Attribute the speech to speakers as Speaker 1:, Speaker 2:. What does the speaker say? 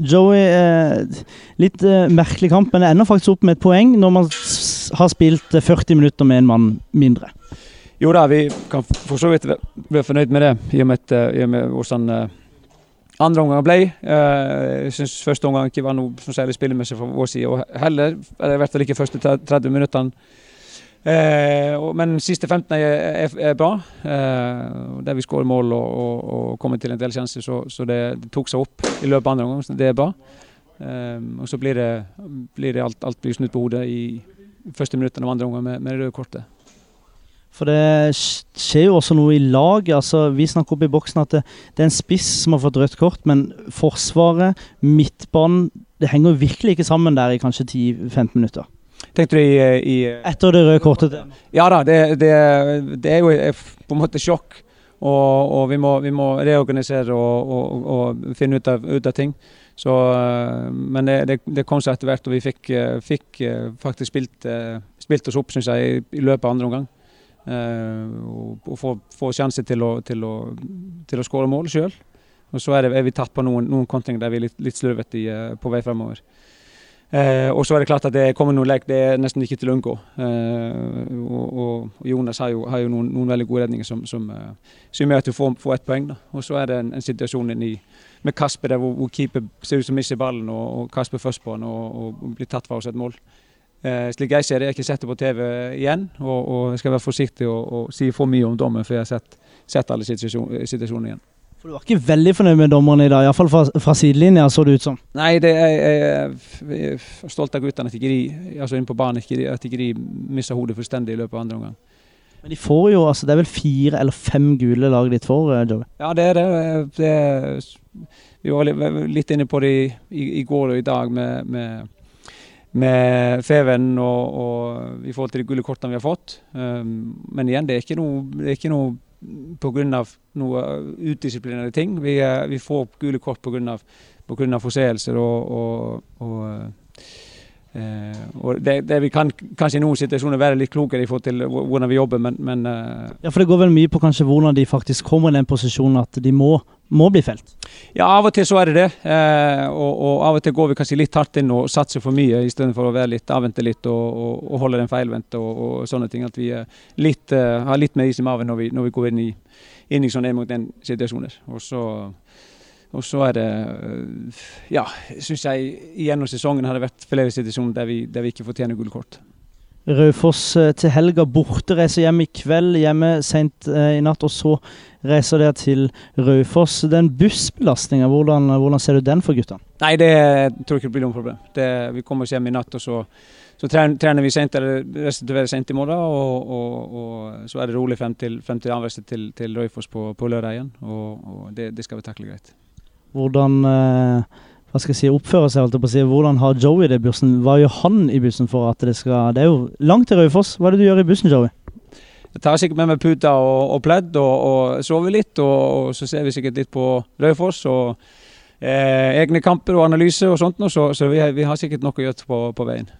Speaker 1: Joey, eh, litt eh, merkelig kamp, men det ender faktisk opp med et poeng når man har spilt eh, 40 minutter med en mann mindre.
Speaker 2: Jo da, vi kan for så vidt være fornøyd med det, i og med, eh, i og med hvordan eh, andre omgang ble. Eh, Jeg syns første omgang ikke var noe som særlig spillemessig fra vår side, og heller, eller i hvert fall ikke første 30 minuttene. Eh, men siste 15 er, er, bra. Eh, der vi skårer mål og, og, og kommer til en del sjanser, så, så det, det tok seg opp i løpet av andre omgang. så Det er bra. Eh, og så blir det, blir det alt, alt blir snudd på hodet i første minuttene av andre omgang med, med det røde kortet.
Speaker 1: For det skjer jo også noe i laget. Altså, vi snakker opp i boksen at det, det er en spiss som har fått rødt kort, men Forsvaret, midtbanen Det henger virkelig ikke sammen der i kanskje 10-15 minutter.
Speaker 2: Tenkte du i, i
Speaker 1: Etter det røde kortet
Speaker 2: Ja da, det, det, det er jo på en måte sjokk. Og, og vi, må, vi må reorganisere og, og, og finne ut av, ut av ting. Så, eh, men det, det, det kom seg etter hvert, og vi fikk, eh, fikk eh, faktisk spilt, spilt oss opp synes jeg, i, løpet av andre omgang. Og, få, få sjanse til å, til å, til å skåre mål sjøl. Og så er, det, er vi tatt på noen, noen kontringer der vi er litt, litt slurvete på vei fremover. Eh, og så er det klart at det kommer noen lek, det er nesten ikke til å unngå. Eh, og, og, Jonas har jo, har jo noen, noen, veldig gode redninger som, som, eh, som gjør at du får, får ett poeng. Da. Og så er det en, en situasjon inni, med Kasper der hvor, hvor keeper ser ut som mister ballen, og, og Kasper først på den og, og blir tatt fra oss et mål. Eh, slik jeg ser det, jeg har ikke sett det på TV igjen, og, og jeg skal være forsiktig og, si for mye om dommen for jeg har sett, sett alle situasjon, situasjonene igjen.
Speaker 1: For Du var ikke veldig fornøyd med dommerne i dag, iallfall fra, fra sidelinja, så det ut som.
Speaker 2: Nei, det jeg, jeg er stolt av guttene at ikke de, altså inne på banen, at ikke de mister hodet fullstendig i løpet av andre omgang.
Speaker 1: Men de får jo, altså det er vel fire eller fem gule lag ditt for, eh, Joey?
Speaker 2: Ja, det er det. det er, vi var litt inne på det i, i, i går og i dag med, med, med Feven og, og i forhold til de gule kortene vi har fått. Um, men igjen, det er ikke noe, det er ikke noe pga. noe utdisiplinerte ting. Vi, vi får gule kort pga. forseelser og, og, og Eh, og det, det vi kan kanskje i noen situasjoner være litt klokere i forhold til hvordan vi jobber, men, men eh,
Speaker 1: Ja, for det går vel mye på kanskje hvordan de faktisk kommer i den posisjonen at de må, må bli felt?
Speaker 2: Ja, av og til så er det det. Eh, og, og, av og til går vi kanskje litt hardt inn og satser for mye, istedenfor å være litt, avvente litt og, og, og holde den feilvendte og, og, sånne ting. At vi litt, uh, har litt mer is i maven når vi, når vi går inn i, inn i sånne en mot en-situasjoner. Og så og så er det Ja, syns jeg gjennom sesongen har det vært flere situasjoner der vi, der vi ikke fortjener gule kort.
Speaker 1: Raufoss til helga borte, reiser hjem i kveld, hjemme seint eh, i natt. Og så reiser dere til Raufoss. Den bussbelastninga, hvordan, hvordan, ser du den for guttene?
Speaker 2: Nei, det tror jeg ikke blir noe problem. Det, vi kommer oss hjem i natt, og så, så trener, trener, vi sent, eller restituerer sent i morgen. Og, og, og, så er det rolig frem til, frem til anreise til, til Raufoss på, på lørdag igjen. Og, og det, det skal vi takle greit.
Speaker 1: Hvordan eh, hva skal jeg si, oppfører seg, holdt på å si. Hvordan har Joey det i bussen? Hva gjør han i bussen for at det skal Det er jo langt til Raufoss. Hva er det du gjør i bussen, Joey?
Speaker 2: Jeg tar sikkert med meg puta og, og pledd og, og sover litt, og, og, så ser vi sikkert litt på Raufoss og eh, egne kamper og analyse og sånt, så, så vi, vi, har sikkert noe å gjøre på, på veien.